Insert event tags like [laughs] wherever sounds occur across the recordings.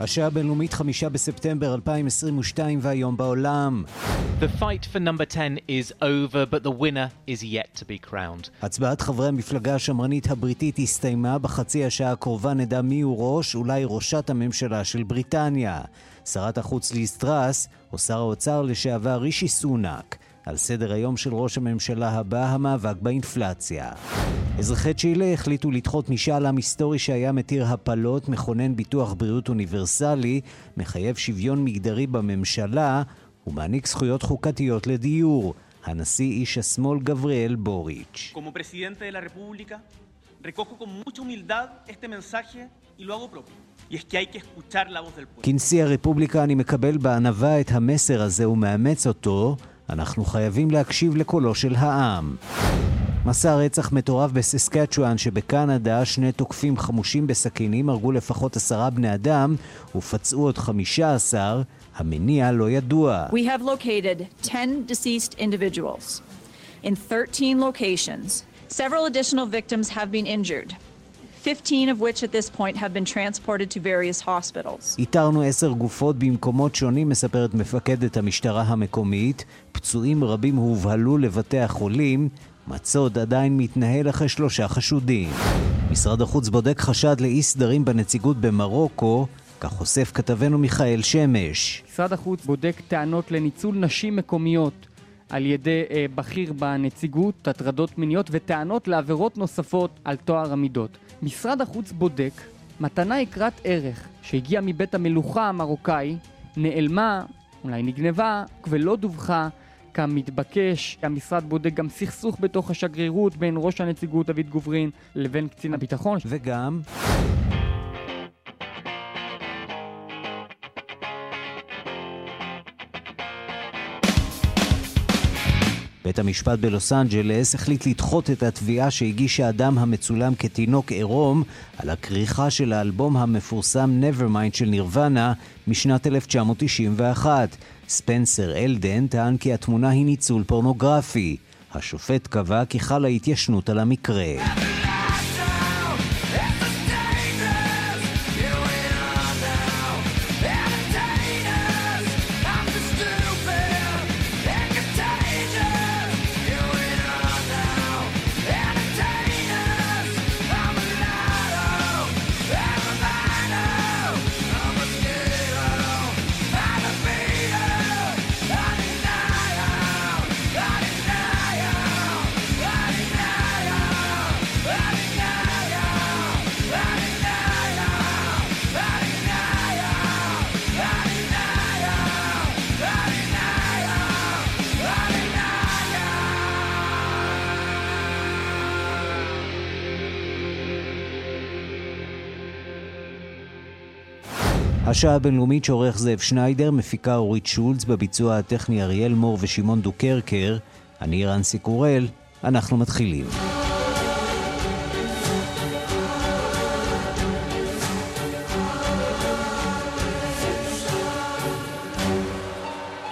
השעה הבינלאומית חמישה בספטמבר 2022 והיום בעולם. The fight for number 10 is over, but the winner is yet to be crowned. הצבעת חברי המפלגה השמרנית הבריטית הסתיימה. בחצי השעה הקרובה נדע מי הוא ראש, אולי ראשת הממשלה של בריטניה. שרת החוץ ליז טראס, או שר האוצר לשעבר רישי סונאק. על סדר היום של ראש הממשלה הבא המאבק באינפלציה. אזרחי צ'ילה החליטו לדחות משאל עם היסטורי שהיה מתיר הפלות, מכונן ביטוח בריאות אוניברסלי, מחייב שוויון מגדרי בממשלה ומעניק זכויות חוקתיות לדיור. הנשיא איש השמאל גבריאל בוריץ'. כנשיא הרפובליקה אני מקבל בענווה את המסר הזה ומאמץ אותו. אנחנו חייבים להקשיב לקולו של העם. מסע רצח מטורף בססקצ'ואן שבקנדה, שני תוקפים חמושים בסכינים הרגו לפחות עשרה בני אדם ופצעו עוד חמישה עשר. המניע לא ידוע. We have located 10 deceased individuals in 13 locations. Several additional victims have been injured. 15 of which at this point have been transported to various hospitals. איתרנו עשר גופות במקומות שונים, מספרת מפקדת המשטרה המקומית. פצועים רבים הובהלו לבתי החולים. מצוד עדיין מתנהל אחרי שלושה חשודים. משרד החוץ בודק חשד לאי סדרים בנציגות במרוקו, כך חושף כתבנו מיכאל שמש. משרד החוץ בודק טענות לניצול נשים מקומיות על ידי אה, בכיר בנציגות, הטרדות מיניות וטענות לעבירות נוספות על טוהר המידות. משרד החוץ בודק מתנה יקרת ערך שהגיעה מבית המלוכה המרוקאי, נעלמה, אולי נגנבה, ולא דווחה כמתבקש. המשרד בודק גם סכסוך בתוך השגרירות בין ראש הנציגות דוד גוברין לבין קצין הביטחון. וגם... בית המשפט בלוס אנג'לס החליט לדחות את התביעה שהגיש האדם המצולם כתינוק עירום על הכריכה של האלבום המפורסם Nevermind של נירוונה משנת 1991. ספנסר אלדן טען כי התמונה היא ניצול פורנוגרפי. השופט קבע כי חלה התיישנות על המקרה. השעה הבינלאומית שעורך זאב שניידר, מפיקה אורית שולץ, בביצוע הטכני אריאל מור ושמעון דוקרקר. אני רנסי קורל, אנחנו מתחילים.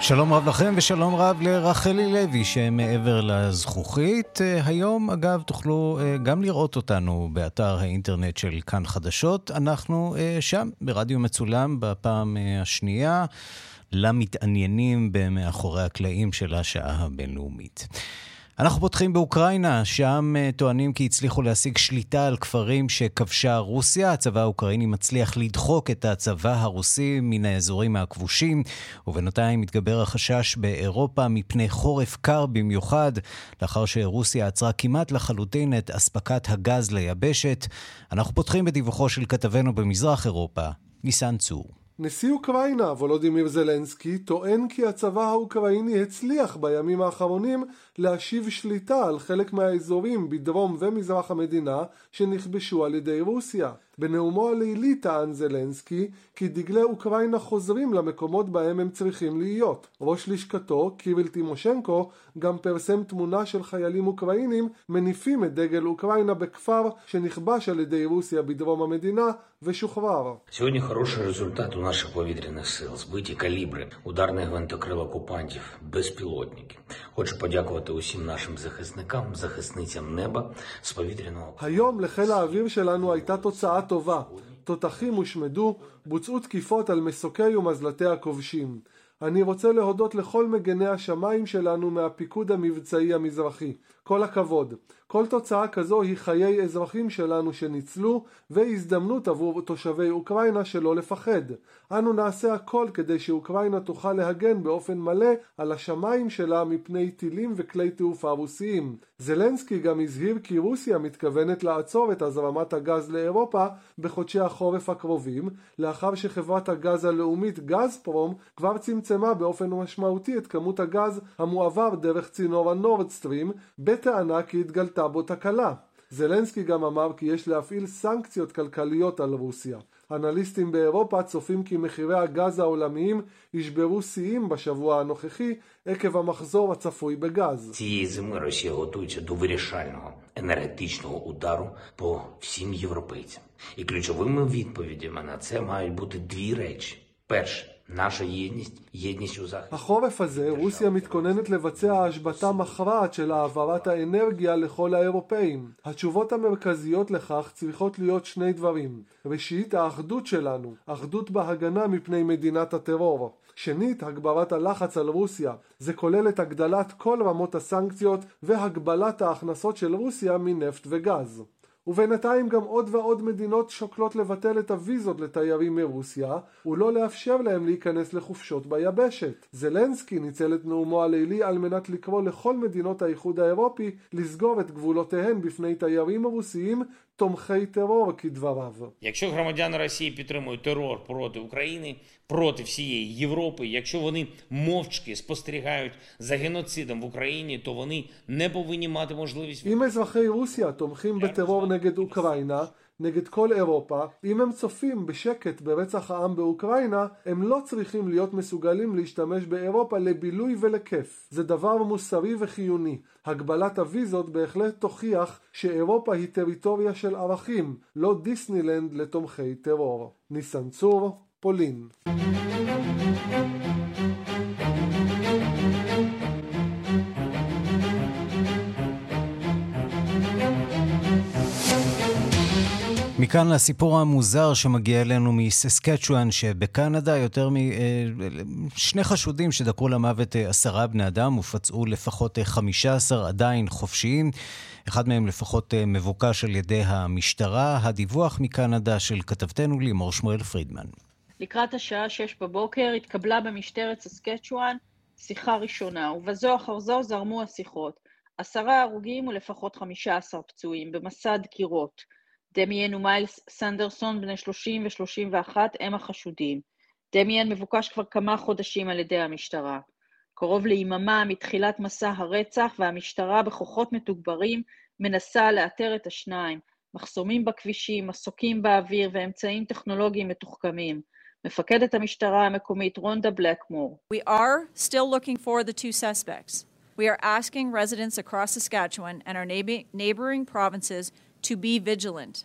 שלום רב לכם ושלום רב לרחלי לוי שמעבר לזכוכית. אה, היום, אגב, תוכלו אה, גם לראות אותנו באתר האינטרנט של כאן חדשות. אנחנו אה, שם, ברדיו מצולם, בפעם השנייה, למתעניינים במאחורי הקלעים של השעה הבינלאומית. אנחנו פותחים באוקראינה, שם אה, טוענים כי הצליחו להשיג שליטה על כפרים שכבשה רוסיה. הצבא האוקראיני מצליח לדחוק את הצבא הרוסי מן האזורים הכבושים, ובינתיים מתגבר החשש באירופה מפני חורף קר במיוחד, לאחר שרוסיה עצרה כמעט לחלוטין את אספקת הגז ליבשת. אנחנו פותחים בדיווחו של כתבנו במזרח אירופה, ניסן צור. נשיא אוקראינה, וולודימיר זלנסקי, טוען כי הצבא האוקראיני הצליח בימים האחרונים להשיב שליטה על חלק מהאזורים בדרום ומזרח המדינה שנכבשו על ידי רוסיה. בנאומו הלילי טען זלנסקי כי דגלי אוקראינה חוזרים למקומות בהם הם צריכים להיות. ראש לשכתו, קיריל טימושנקו, גם פרסם תמונה של חיילים אוקראינים מניפים את דגל אוקראינה בכפר שנכבש על ידי רוסיה בדרום המדינה ושוחרר. Сьогодні хороший результат у наших повітряних сил. Збиті калібри, ударний гвинтокрил окупантів, безпілотники. Хочу подякувати усім нашим захисникам, захисницям неба з повітряного. היום לחיל האוויר שלנו הייתה תוצאה טובה. תותחים הושמדו, בוצעו תקיפות על מסוקי ומזלטי הכובשים. אני רוצה להודות לכל מגני השמיים שלנו מהפיקוד המבצעי המזרחי. כל הכבוד. כל תוצאה כזו היא חיי אזרחים שלנו שניצלו והזדמנות עבור תושבי אוקראינה שלא לפחד. אנו נעשה הכל כדי שאוקראינה תוכל להגן באופן מלא על השמיים שלה מפני טילים וכלי תעופה רוסיים. זלנסקי גם הזהיר כי רוסיה מתכוונת לעצור את הזרמת הגז לאירופה בחודשי החורף הקרובים, לאחר שחברת הגז הלאומית גזפרום כבר צמצמה באופן משמעותי את כמות הגז המועבר דרך צינור הנורדסטרים, בטענה כי התגלתה בו תקלה. זלנסקי גם אמר כי יש להפעיל סנקציות כלכליות על רוסיה. אנליסטים באירופה צופים כי מחירי הגז העולמיים ישברו שיאים בשבוע הנוכחי עקב המחזור הצפוי בגז. Цієї зими Росія готується до вирішального енергетичного удару по всім європейцям. І ключовими відповідями на це мають бути дві речі: перше בחורף הזה רוסיה מתכוננת לבצע השבתה מכרעת של העברת האנרגיה לכל האירופאים. התשובות המרכזיות לכך צריכות להיות שני דברים. ראשית, האחדות שלנו, אחדות בהגנה מפני מדינת הטרור. שנית, הגברת הלחץ על רוסיה. זה כולל את הגדלת כל רמות הסנקציות והגבלת ההכנסות של רוסיה מנפט וגז. ובינתיים גם עוד ועוד מדינות שוקלות לבטל את הוויזות לתיירים מרוסיה ולא לאפשר להם להיכנס לחופשות ביבשת. זלנסקי ניצל את נאומו הלילי על מנת לקרוא לכל מדינות האיחוד האירופי לסגור את גבולותיהן בפני תיירים רוסיים Томхей терора кідварав. Якщо громадяни Росії підтримують терор проти України, проти всієї Європи, якщо вони мовчки спостерігають за геноцидом в Україні, то вони не повинні мати можливість. Іме Русія Томхим бетерор негед Україна. נגד כל אירופה, אם הם צופים בשקט ברצח העם באוקראינה, הם לא צריכים להיות מסוגלים להשתמש באירופה לבילוי ולכיף. זה דבר מוסרי וחיוני. הגבלת הוויזות בהחלט תוכיח שאירופה היא טריטוריה של ערכים, לא דיסנילנד לתומכי טרור. ניסן צור, פולין. מכאן לסיפור המוזר שמגיע אלינו מססקצ'ואן שבקנדה, יותר משני חשודים שדקרו למוות עשרה בני אדם ופצעו לפחות חמישה עשר עדיין חופשיים. אחד מהם לפחות מבוקש על ידי המשטרה. הדיווח מקנדה של כתבתנו לימור שמואל פרידמן. לקראת השעה שש בבוקר התקבלה במשטרת ססקצ'ואן שיחה ראשונה, ובזו אחר זו זרמו השיחות. עשרה הרוגים ולפחות חמישה עשר פצועים במסע דקירות. דמיאן ומיילס סנדרסון, בני 30 ו-31, הם החשודים. דמיאן מבוקש כבר כמה חודשים על ידי המשטרה. קרוב ליממה מתחילת מסע הרצח, והמשטרה בכוחות מתוגברים מנסה לאתר את השניים. מחסומים בכבישים, מסוקים באוויר ואמצעים טכנולוגיים מתוחכמים. מפקדת המשטרה המקומית רונדה בלקמור. We are still looking for the two suspects. We are asking residents across Saskatchewan and our neighboring provinces to be vigilant.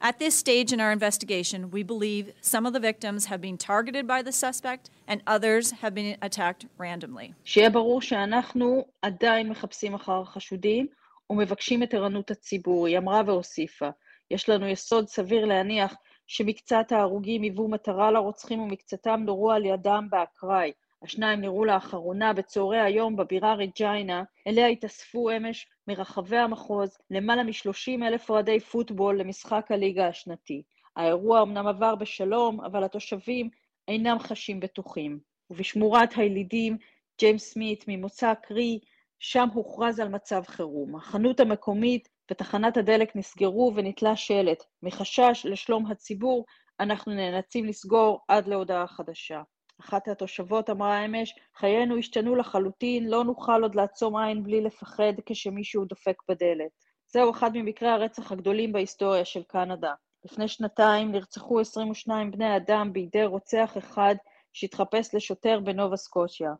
At this stage in our investigation, we believe some of the victims have been targeted by the suspect and others have been attacked randomly. שיהיה ברור שאנחנו עדיין מחפשים אחר החשודים ומבקשים את ערנות הציבור, היא אמרה והוסיפה. יש לנו יסוד סביר להניח שמקצת ההרוגים היוו מטרה לרוצחים ומקצתם נורו על ידם באקראי. השניים נראו לאחרונה בצהרי היום בבירה רג'יינה, אליה התאספו אמש מרחבי המחוז למעלה מ-30 אלף אוהדי פוטבול למשחק הליגה השנתי. האירוע אמנם עבר בשלום, אבל התושבים אינם חשים בטוחים. ובשמורת הילידים, ג'יימס סמית ממוצא קרי, שם הוכרז על מצב חירום. החנות המקומית ותחנת הדלק נסגרו ונתלה שלט. מחשש לשלום הציבור, אנחנו נאלצים לסגור עד להודעה חדשה. אחת התושבות אמרה אמש, חיינו השתנו לחלוטין, לא נוכל עוד לעצום עין בלי לפחד כשמישהו דופק בדלת. זהו אחד ממקרי הרצח הגדולים בהיסטוריה של קנדה. לפני שנתיים נרצחו 22 בני אדם בידי רוצח אחד שהתחפש לשוטר בנובה סקוטיה.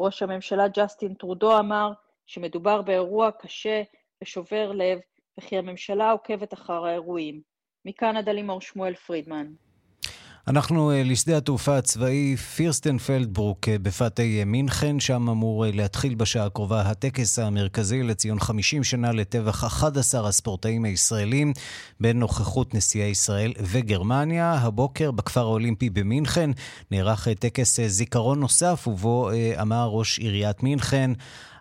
ראש הממשלה ג'סטין טרודו אמר שמדובר באירוע קשה ושובר לב, וכי הממשלה עוקבת אחר האירועים. מקנדה לימור שמואל פרידמן. אנחנו אה, לשדה התעופה הצבאי פירסטנפלדברוק אה, בפאתי אה, מינכן, שם אמור להתחיל בשעה הקרובה הטקס המרכזי לציון 50 שנה לטבח 11 הספורטאים הישראלים בנוכחות נשיאי ישראל וגרמניה. הבוקר בכפר האולימפי במינכן נערך טקס זיכרון נוסף, ובו אמר ראש עיריית מינכן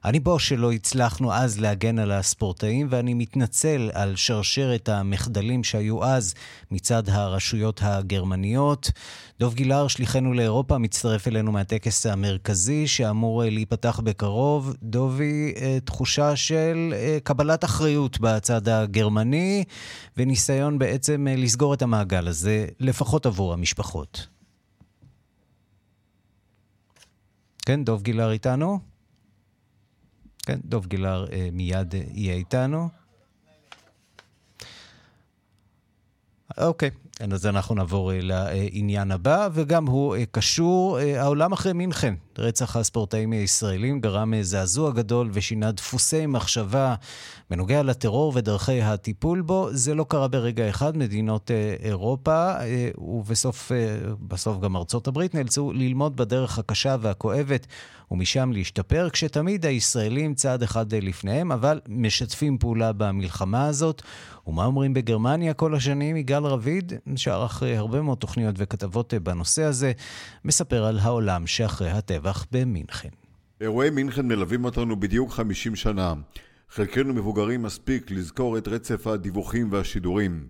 אני בו שלא הצלחנו אז להגן על הספורטאים, ואני מתנצל על שרשרת המחדלים שהיו אז מצד הרשויות הגרמניות. דוב גילהר, שליחנו לאירופה, מצטרף אלינו מהטקס המרכזי שאמור להיפתח בקרוב. דובי, אה, תחושה של אה, קבלת אחריות בצד הגרמני, וניסיון בעצם אה, לסגור את המעגל הזה, לפחות עבור המשפחות. כן, דוב גילהר איתנו? כן, דוב אה, מיד אה, יהיה איתנו. אוקיי, אז אנחנו נעבור אה, לעניין הבא, וגם הוא אה, קשור, העולם אחרי מינכן. רצח הספורטאים הישראלים גרם זעזוע גדול ושינה דפוסי מחשבה בנוגע לטרור ודרכי הטיפול בו. זה לא קרה ברגע אחד, מדינות אירופה ובסוף בסוף גם ארצות הברית נאלצו ללמוד בדרך הקשה והכואבת ומשם להשתפר, כשתמיד הישראלים צעד אחד לפניהם, אבל משתפים פעולה במלחמה הזאת. ומה אומרים בגרמניה כל השנים? יגאל רביד, שערך הרבה מאוד תוכניות וכתבות בנושא הזה, מספר על העולם שאחרי הטבח במינכן. אירועי מינכן מלווים אותנו בדיוק 50 שנה. חלקנו מבוגרים מספיק לזכור את רצף הדיווחים והשידורים.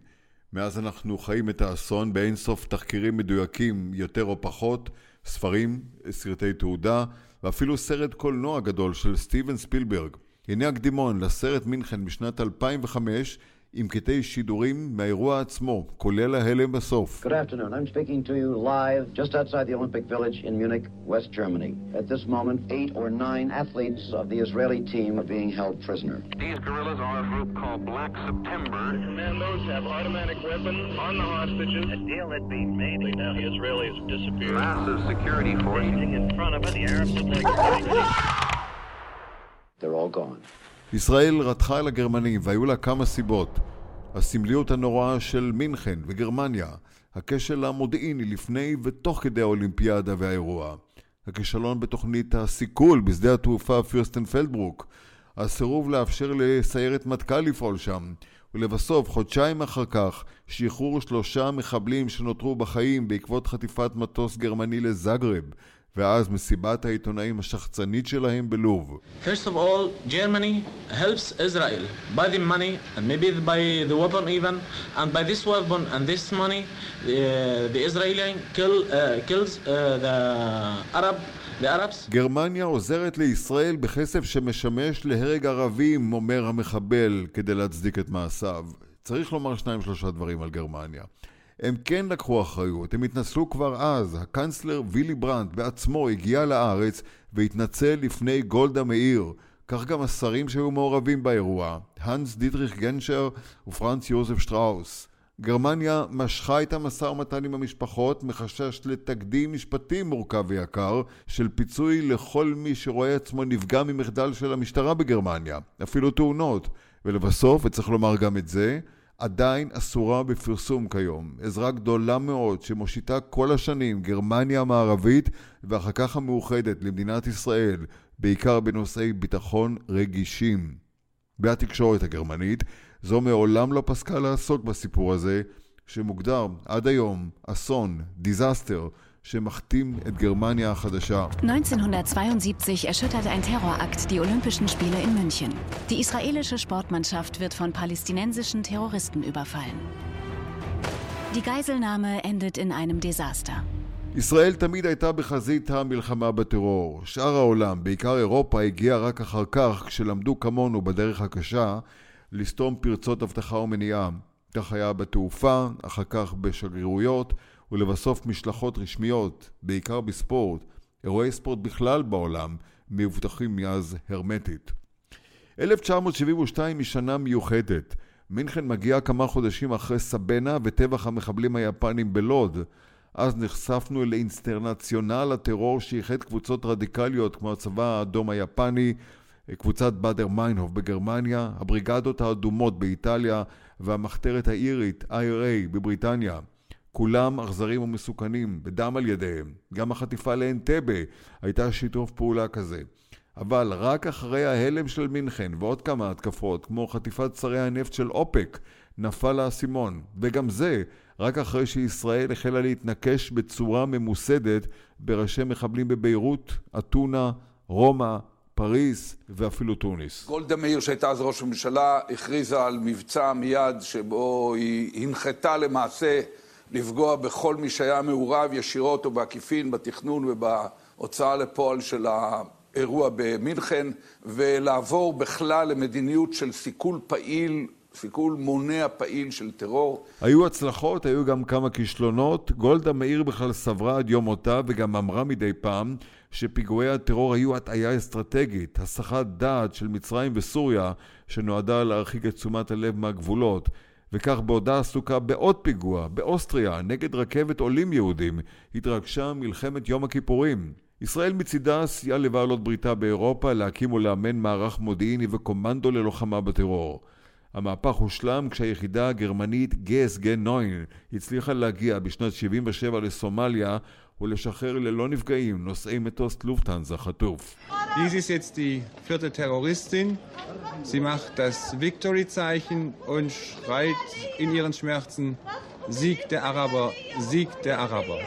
מאז אנחנו חיים את האסון באין סוף תחקירים מדויקים יותר או פחות, ספרים, סרטי תעודה ואפילו סרט קולנוע גדול של סטיבן ספילברג. הנה הקדימון לסרט מינכן בשנת 2005 עם קטעי שידורים מהאירוע עצמו, כולל ההלם בסוף. Good afternoon. I'm speaking to you live just outside the Olympic Village in Munich, West Germany. At this moment, eight or nine athletes of the Israeli team are being held prisoner. These guerrillas are a group called Black September. The commandos have automatic weapons on the hostages. A deal had been made. Now the Israelis disappeared. Massive security force. [laughs] in front of it. The Arabs look like... They're all gone. ישראל רתחה אל הגרמנים והיו לה כמה סיבות. הסמליות הנוראה של מינכן וגרמניה, הכשל המודיעיני לפני ותוך כדי האולימפיאדה והאירוע, הכישלון בתוכנית הסיכול בשדה התעופה פירסטנפלדברוק, הסירוב לאפשר לסיירת מטכ"ל לפעול שם, ולבסוף, חודשיים אחר כך, שחרור שלושה מחבלים שנותרו בחיים בעקבות חטיפת מטוס גרמני לזגרב, ואז מסיבת העיתונאים השחצנית שלהם בלוב. First of all, Germany helps Israel by the money and maybe by the weapon even and by this weapon and this money the, the Israeli kill, uh, kills uh, the Arab גרמניה עוזרת לישראל בכסף שמשמש להרג ערבים, אומר המחבל, כדי להצדיק את מעשיו. צריך לומר שניים שלושה דברים על גרמניה. הם כן לקחו אחריות, הם התנצלו כבר אז. הקנצלר וילי ברנט בעצמו הגיע לארץ והתנצל לפני גולדה מאיר. כך גם השרים שהיו מעורבים באירוע, הנס דיטריך גנשר ופרנץ יוזף שטראוס. גרמניה משכה את המשא ומתן עם המשפחות מחשש לתקדים משפטי מורכב ויקר של פיצוי לכל מי שרואה עצמו נפגע ממחדל של המשטרה בגרמניה, אפילו תאונות. ולבסוף, וצריך לומר גם את זה, עדיין אסורה בפרסום כיום. עזרה גדולה מאוד שמושיטה כל השנים גרמניה המערבית ואחר כך המאוחדת למדינת ישראל, בעיקר בנושאי ביטחון רגישים. בתקשורת הגרמנית זו מעולם לא פסקה לעסוק בסיפור הזה, שמוגדר עד היום אסון, דיזסטר, שמכתים את גרמניה החדשה. 1972 erschüttert ein Terrorakt die Olympischen Spiele in München. Die israelische Sportmannschaft wird von palästinensischen Terroristen überfallen. Die Geiselnahme endet in einem Desaster. ישראל תמיד הייתה בחזית המלחמה בטרור. שאר העולם, בעיקר אירופה, הגיע רק אחר כך, כשלמדו כמונו בדרך הקשה, לסתום פרצות אבטחה ומניעה. כך היה בתעופה, אחר כך בשגרירויות, ולבסוף משלחות רשמיות, בעיקר בספורט, אירועי ספורט בכלל בעולם, מבוטחים מאז הרמטית. 1972 היא שנה מיוחדת. מינכן מגיעה כמה חודשים אחרי סבנה וטבח המחבלים היפנים בלוד. אז נחשפנו לאינסטרנציונל הטרור שאיחד קבוצות רדיקליות כמו הצבא האדום היפני, קבוצת באדר מיינהוף בגרמניה, הבריגדות האדומות באיטליה והמחתרת האירית IRA בבריטניה. כולם אכזרים ומסוכנים, בדם על ידיהם. גם החטיפה לאנטבה הייתה שיתוף פעולה כזה. אבל רק אחרי ההלם של מינכן ועוד כמה התקפות, כמו חטיפת שרי הנפט של אופק, נפל האסימון. וגם זה, רק אחרי שישראל החלה להתנקש בצורה ממוסדת בראשי מחבלים בביירות, אתונה, רומא, פריז ואפילו תוניס. גולדה מאיר שהייתה אז ראש הממשלה הכריזה על מבצע מיד שבו היא הנחתה למעשה לפגוע בכל מי שהיה מעורב ישירות או בעקיפין בתכנון ובהוצאה לפועל של האירוע במינכן ולעבור בכלל למדיניות של סיכול פעיל סיכול מונע פעיל של טרור. היו הצלחות, היו גם כמה כישלונות. גולדה מאיר בכלל סברה עד יום מותה וגם אמרה מדי פעם שפיגועי הטרור היו הטעיה אסטרטגית, הסחת דעת של מצרים וסוריה שנועדה להרחיק את תשומת הלב מהגבולות. וכך בעודה עסוקה בעוד פיגוע, באוסטריה, נגד רכבת עולים יהודים, התרגשה מלחמת יום הכיפורים. ישראל מצידה סייעה לבעלות בריתה באירופה להקים ולאמן מערך מודיעיני וקומנדו ללוחמה בטרור. המהפך הושלם כשהיחידה הגרמנית גס גן נוין הצליחה להגיע בשנת 77 לסומליה ולשחרר ללא נפגעים נוסעי מטוס לופטהנזה חטוף. Dies ist jetzt die vierte Terroristin. Sie macht das Victory-Zeichen und schreit in ihren Schmerzen Sieg der Araber, Sieg der Araber.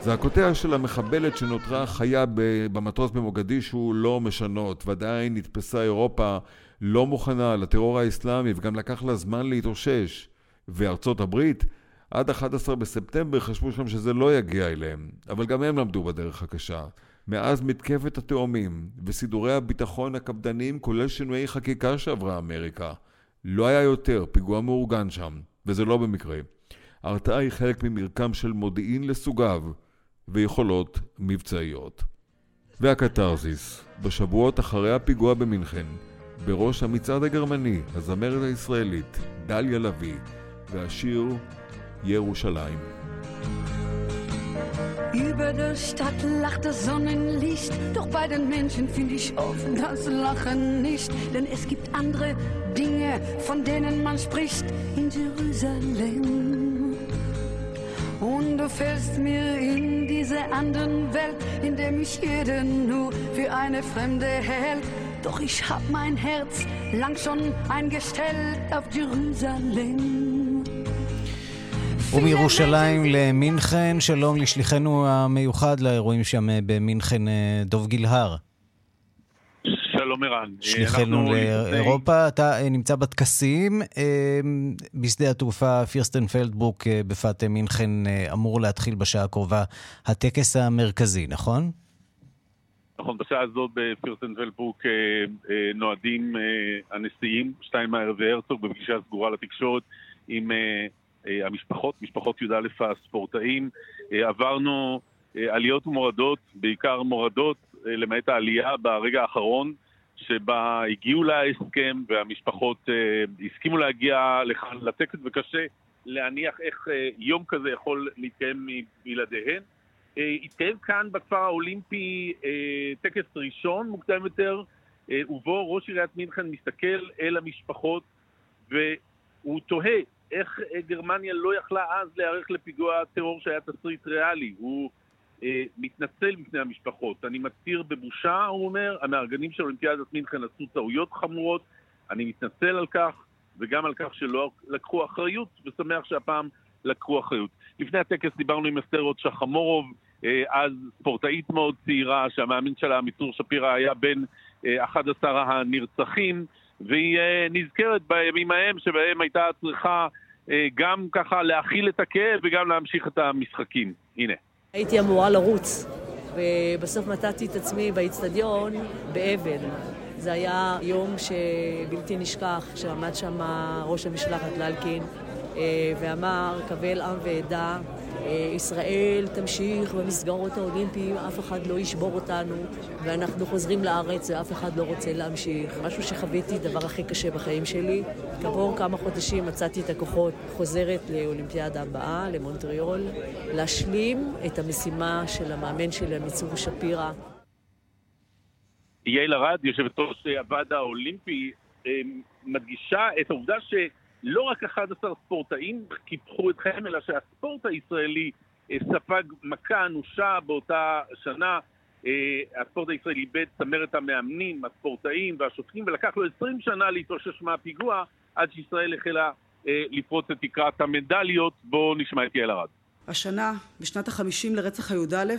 זעקותיה של המחבלת שנותרה חיה במטוס במוגדישו לא משנות, ועדיין נתפסה אירופה לא מוכנה לטרור האסלאמי וגם לקח לה זמן להתאושש. וארצות הברית, עד 11 בספטמבר חשבו שם שזה לא יגיע אליהם, אבל גם הם למדו בדרך הקשה. מאז מתקפת התאומים וסידורי הביטחון הקפדניים כולל שינויי חקיקה שעברה אמריקה, לא היה יותר פיגוע מאורגן שם, וזה לא במקרה. ההרתעה היא חלק ממרקם של מודיעין לסוגיו ויכולות מבצעיות. והקתרזיס, בשבועות אחרי הפיגוע במינכן, בראש המצעד הגרמני, הזמרת הישראלית, דליה לביא, והשיר Jerusalem. Über der Stadt lacht das Sonnenlicht, doch bei den Menschen finde ich oft das Lachen nicht, denn es gibt andere Dinge, von denen man spricht in Jerusalem. Und du fällst mir in diese anderen Welt, in der mich jeder nur für eine Fremde hält. Doch ich hab mein Herz lang schon eingestellt auf Jerusalem. ומירושלים למינכן, שלום לשליחנו המיוחד לאירועים שם במינכן, דוב גילהר. שלום ערן. שליחנו לאירופה, אתה נמצא בטקסים. בשדה התעופה פירסטן פלדבוק בפאתי מינכן אמור להתחיל בשעה הקרובה הטקס המרכזי, נכון? נכון, בשעה הזאת בפירסטנפלבוק נועדים הנשיאים, שטיינמאייר והרצוג בפגישה סגורה לתקשורת עם המשפחות, משפחות י"א הספורטאים. עברנו עליות ומורדות, בעיקר מורדות, למעט העלייה ברגע האחרון, שבה הגיעו להסכם והמשפחות הסכימו להגיע לכאן לטקס, וקשה להניח איך יום כזה יכול להתקיים בלעדיהן. התקיים כאן בכפר האולימפי טקס ראשון, מוקדם יותר, ובו ראש עיריית מינכן מסתכל אל המשפחות והוא תוהה איך גרמניה לא יכלה אז להיערך לפיגוע הטרור שהיה תסריט ריאלי. הוא אה, מתנצל בפני המשפחות. אני מצהיר בבושה, הוא אומר, המארגנים של אולימפיאדת מינכן עשו טעויות חמורות, אני מתנצל על כך, וגם על כך שלא לקחו אחריות, ושמח שהפעם לקחו אחריות. לפני הטקס דיברנו עם אסתר עוד שחמורוב, אה, אז ספורטאית מאוד צעירה, שהמאמין שלה, מיצור שפירא, היה בין אה, 11 הנרצחים. והיא נזכרת בימים ההם שבהם הייתה צריכה גם ככה להכיל את הכאב וגם להמשיך את המשחקים. הנה. הייתי אמורה לרוץ, ובסוף מצאתי את עצמי באיצטדיון באבן. זה היה יום שבלתי נשכח, כשעמד שם ראש המשלחת לאלקין ואמר, קבל עם ועדה, ישראל תמשיך במסגרות האולימפיים, אף אחד לא ישבור אותנו, ואנחנו חוזרים לארץ ואף אחד לא רוצה להמשיך. משהו שחוויתי, דבר הכי קשה בחיים שלי. כעבור כמה חודשים מצאתי את הכוחות, חוזרת לאולימפיאדה הבאה, למונטריאול, להשלים את המשימה של המאמן שלי, עמיצור שפירא. יעל ארד, יושבת ראש הוועד האולימפי, אה, מדגישה את העובדה שלא רק 11 ספורטאים קיפחו אתכם, אלא שהספורט הישראלי אה, ספג מכה אנושה באותה שנה. אה, הספורט הישראלי איבד צמרת המאמנים, הספורטאים והשופטים, ולקח לו 20 שנה להתאושש מהפיגוע עד שישראל החלה לפרוץ את תקרת המדליות. בואו נשמע את יעל ארד. השנה, בשנת החמישים לרצח הי"א,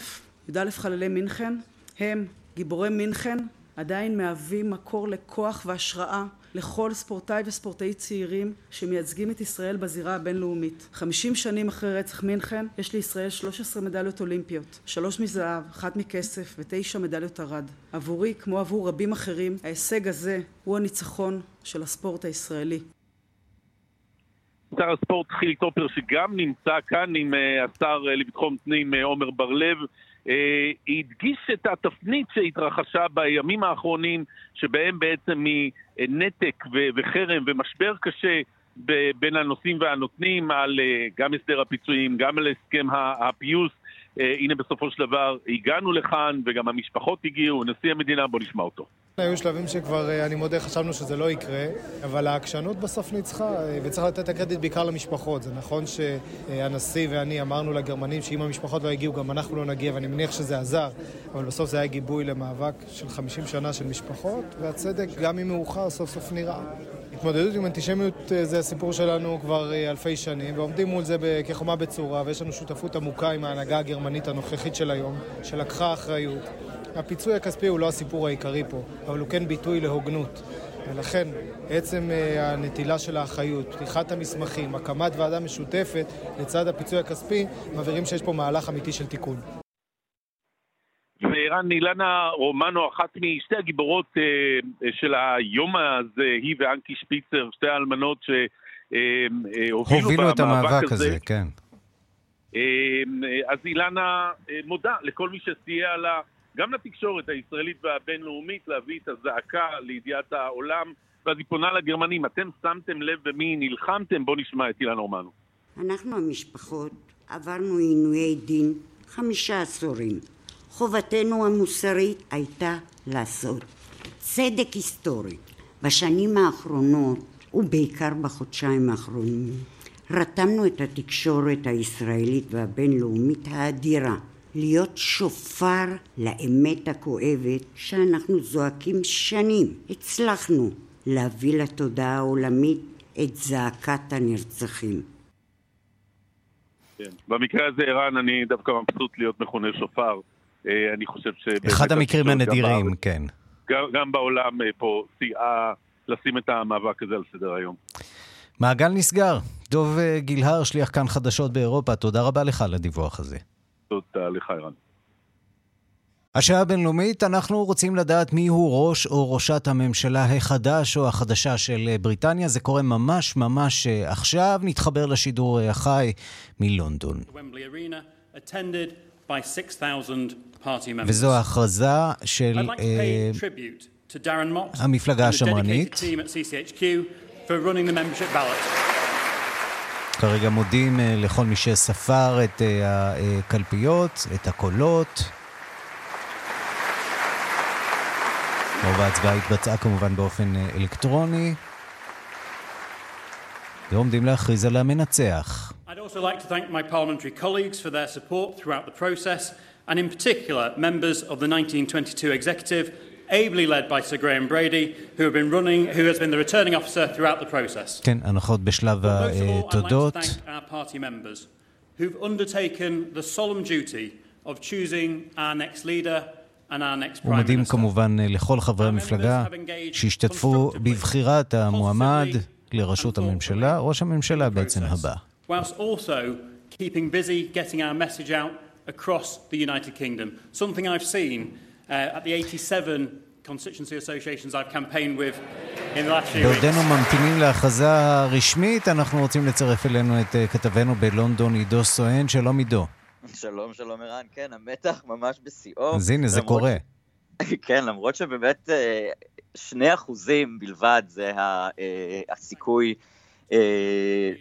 י"א חללי מינכן, הם, גיבורי מינכן, עדיין מהווים מקור לכוח והשראה לכל ספורטאי וספורטאי צעירים שמייצגים את ישראל בזירה הבינלאומית. חמישים שנים אחרי רצח מינכן יש לישראל 13 מדליות אולימפיות, שלוש מזהב, אחת מכסף ותשע מדליות ארד. עבורי, כמו עבור רבים אחרים, ההישג הזה הוא הניצחון של הספורט הישראלי. שר הספורט חילי טופר שגם נמצא כאן עם השר לביטחון פנים עומר בר לב הדגיש את התפנית שהתרחשה בימים האחרונים שבהם בעצם מנתק וחרם ומשבר קשה בין הנושאים והנותנים על גם הסדר הפיצויים, גם על הסכם הפיוס הנה בסופו של דבר הגענו לכאן וגם המשפחות הגיעו, נשיא המדינה, בוא נשמע אותו. היו שלבים שכבר, אני מודה, חשבנו שזה לא יקרה, אבל העקשנות בסוף ניצחה, וצריך לתת את הקרדיט בעיקר למשפחות. זה נכון שהנשיא ואני אמרנו לגרמנים שאם המשפחות לא הגיעו, גם אנחנו לא נגיע, ואני מניח שזה עזר, אבל בסוף זה היה גיבוי למאבק של 50 שנה של משפחות, והצדק, גם אם מאוחר, סוף סוף נראה. התמודדות עם אנטישמיות זה הסיפור שלנו כבר אלפי שנים, ועומדים מול זה כחומה בצורה, ויש לנו שותפות עמוקה עם ההנהגה הגרמנית הנוכחית של היום, שלקחה אחריות. הפיצוי הכספי הוא לא הסיפור העיקרי פה, אבל הוא כן ביטוי להוגנות. ולכן, עצם הנטילה של האחריות, פתיחת המסמכים, הקמת ועדה משותפת לצד הפיצוי הכספי, מבהירים שיש פה מהלך אמיתי של תיקון. וערן אילנה רומנו, אחת משתי הגיבורות אה, של היום הזה, היא ואנקי שפיצר, שתי האלמנות שהובילו את המאבק הזה, הזה כן. אה, אז אילנה אה, מודה לכל מי שסייע לה, גם לתקשורת הישראלית והבינלאומית, להביא את הזעקה לידיעת העולם, ואז היא פונה לגרמנים, אתם שמתם לב במי נלחמתם? בואו נשמע את אילנה רומנו. אנחנו המשפחות עברנו עינויי דין חמישה עשורים. חובתנו המוסרית הייתה לעשות צדק היסטורי. בשנים האחרונות, ובעיקר בחודשיים האחרונים, רתמנו את התקשורת הישראלית והבינלאומית האדירה להיות שופר לאמת הכואבת שאנחנו זועקים שנים. הצלחנו להביא לתודעה העולמית את זעקת הנרצחים. כן. במקרה הזה, ערן, אני דווקא מבסוט להיות מכונה שופר. אני חושב ש... אחד המקרים הנדירים, כן. גם, גם בעולם פה סייעה לשים את המאבק הזה על סדר היום. מעגל נסגר. דוב גילהר, שליח כאן חדשות באירופה, תודה רבה לך על הדיווח הזה. תודה לך, ערן. השעה הבינלאומית, אנחנו רוצים לדעת מי הוא ראש או ראשת הממשלה החדש או החדשה של בריטניה. זה קורה ממש ממש עכשיו. נתחבר לשידור החי מלונדון. וזו ההכרזה של uh, המפלגה השמרנית. כרגע מודים uh, לכל מי שספר את uh, הקלפיות, את הקולות. רוב ההצבעה התבצעה כמובן באופן uh, אלקטרוני. ועומדים להכריז על המנצח. I'd also like to thank my parliamentary colleagues for their support throughout the process, and in particular members of the 1922 executive, ably led by Sir Graham Brady, who, have been running, who has been the returning officer throughout the process. כן, הנחות בשלב התודות. Who've undertaken the solemn duty of choosing our next leader and our next prime ומודים minister. כמובן לכל חברי המפלגה שהשתתפו בבחירת המועמד לראשות הממשלה, ראש הממשלה בעצם הבא. whilst also keeping busy getting our message out across the United Kingdom. Something I've seen uh, at the 87 constituency associations I've campaigned with in the last few weeks. בעודנו ממתינים להכרזה הרשמית, אנחנו רוצים לצרף אלינו את אה, כתבנו בלונדון, עידו סואן. שלום עידו. שלום, שלום ערן. כן, המתח ממש בשיאו. אז הנה, זה קורה. [laughs] כן, למרות שבאמת אה, שני אחוזים בלבד זה אה, הסיכוי